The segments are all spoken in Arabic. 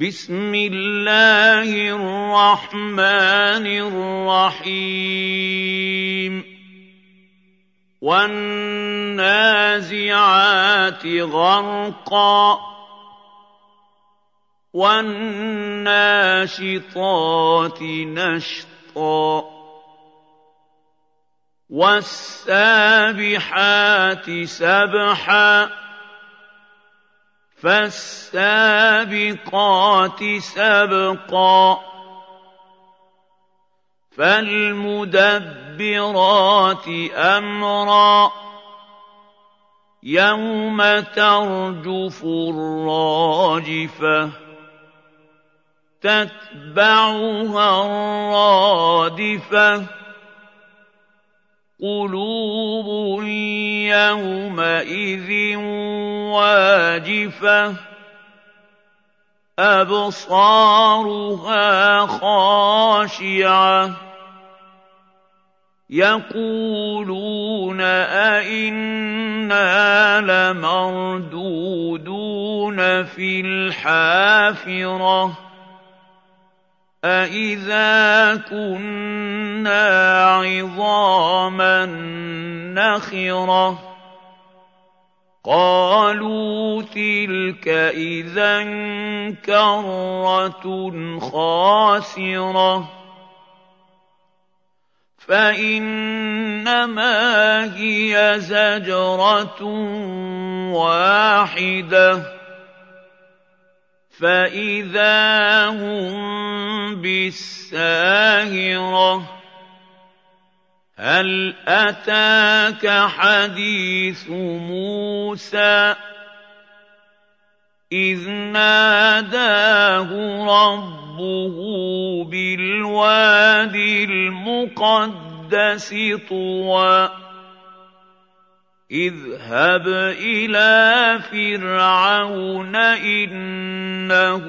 بسم الله الرحمن الرحيم. والنازعات غرقا. والناشطات نشطا. والسابحات سبحا. فالسابقات سبقا فالمدبرات أمرا يوم ترجف الراجفة تتبعها الرادفة قلوب يومئذ واجفة أبصارها خاشعة. يقولون أئنا لمردودون في الحافرة. أَإِذَا كُنَّا عِظَامًا نَّخِرَةً. قَالُوا تِلْكَ إِذًا كَرَّةٌ خَاسِرَةٌ فَإِنَّمَا هِيَ زَجْرَةٌ وَاحِدَةٌ فَإِذَا هُم بِالسَّاهِرَةِ هَلْ أَتَاكَ حَدِيثُ مُوسَىٰ إِذْ نَادَاهُ رَبُّهُ بِالْوَادِ الْمُقَدَّسِ طُوًى اذْهَبْ إِلَىٰ فِرْعَوْنَ إِنَّهُ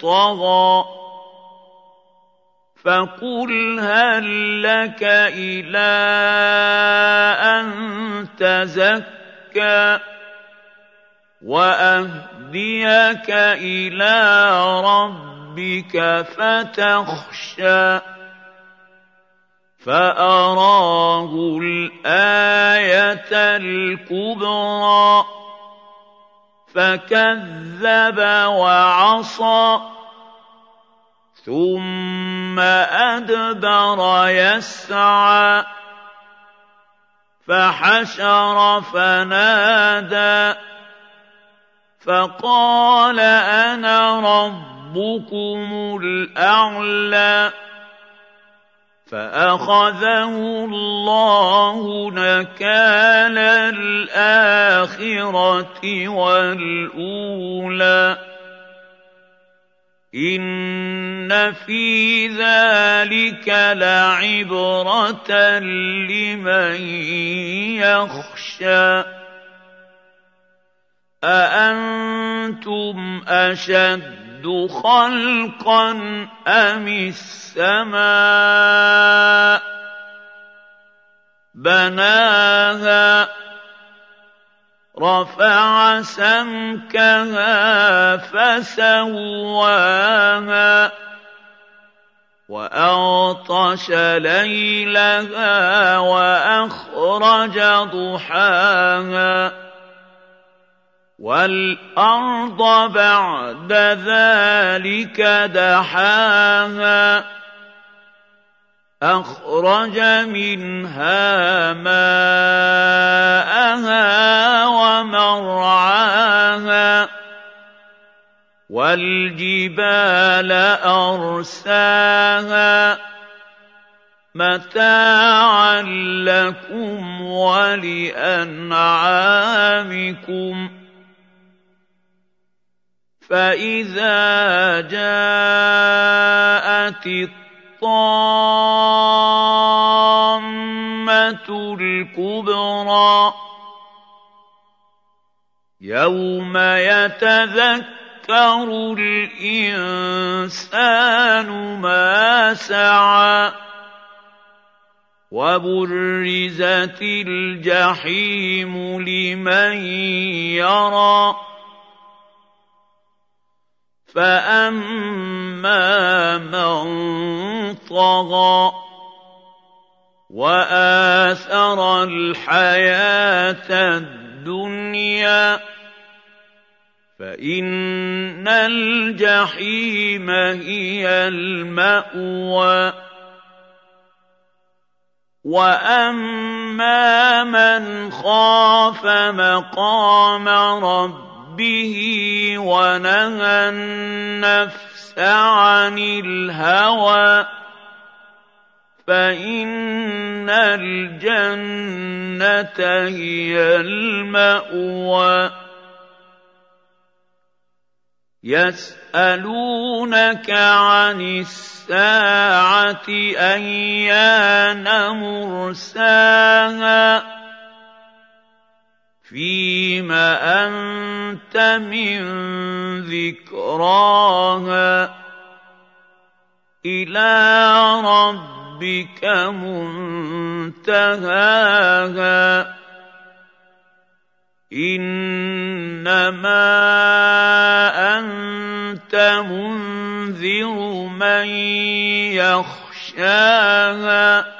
طَغَىٰ فَقُلْ هَل لَّكَ إِلَىٰ أَن تَزَكَّىٰ وَأَهْدِيَكَ إِلَىٰ رَبِّكَ فَتَخْشَىٰ فَأَرَاهُ الْآيَةَ الْكُبْرَىٰ فَكَذَّبَ وَعَصَىٰ ثُمَّ أَدْبَرَ يَسْعَىٰ فَحَشَرَ فَنَادَىٰ فَقَالَ أَنَا رَبُّكُمُ الْأَعْلَىٰ فَأَخَذَهُ اللَّهُ نَكَالَ الْآخِرَةِ وَالْأُولَىٰ إِنَّ فِي ذَٰلِكَ لَعِبْرَةً لِّمَن يَخْشَىٰ أَأَنتُمْ أَشَدُّ خَلْقًا أَمِ السَّمَاءُ بَنَاهَا رَفَعَ سَمْكَهَا فَسَوَّاهَا وَأَغْطَشَ لَيْلَهَا وَأَخْرَجَ ضُحَاهَا وَالْأَرْضَ بَعْدَ ذَٰلِكَ دَحَاهَا أَخْرَجَ مِنْهَا مَاءَهَا وَمَرْعَاهَا وَالْجِبَالَ أَرْسَاهَا مَتَاعًا لَّكُمْ وَلِأَنْعَامِكُمْ فَإِذَا جَاءَتِ الطَّامَّةُ الْكُبْرَىٰ. يَوْمَ يَتَذَكَّرُ الْإِنسَانُ مَا سَعَىٰ وَبُرِّزَتِ الْجَحِيمُ لِمَن يَرَىٰ. فَأَمَّا مَن طَغَىٰ وَآثَرَ الْحَيَاةَ الدُّنْيَا فَإِنَّ الْجَحِيمَ هِيَ الْمَأْوَىٰ وَأَمَّا مَنْ خَافَ مَقَامَ رَبِّهِ وَنَهَى النَّفْسَ عَنِ الْهَوَىٰ فَإِنَّ الْجَنَّةَ هِيَ الْمَأْوَىٰ يَسْأَلُونَكَ عَنِ السَّاعَةِ أَيَّانَ مُرْسَاهَا فِيمَ أَنتَ مِن ذِكْرَاهَا إِلَىٰ رَبِّكَ مُنتَهَاهَا إِنَّمَا أَنتَ مُنذِرُ مَن يَخْشَاهَا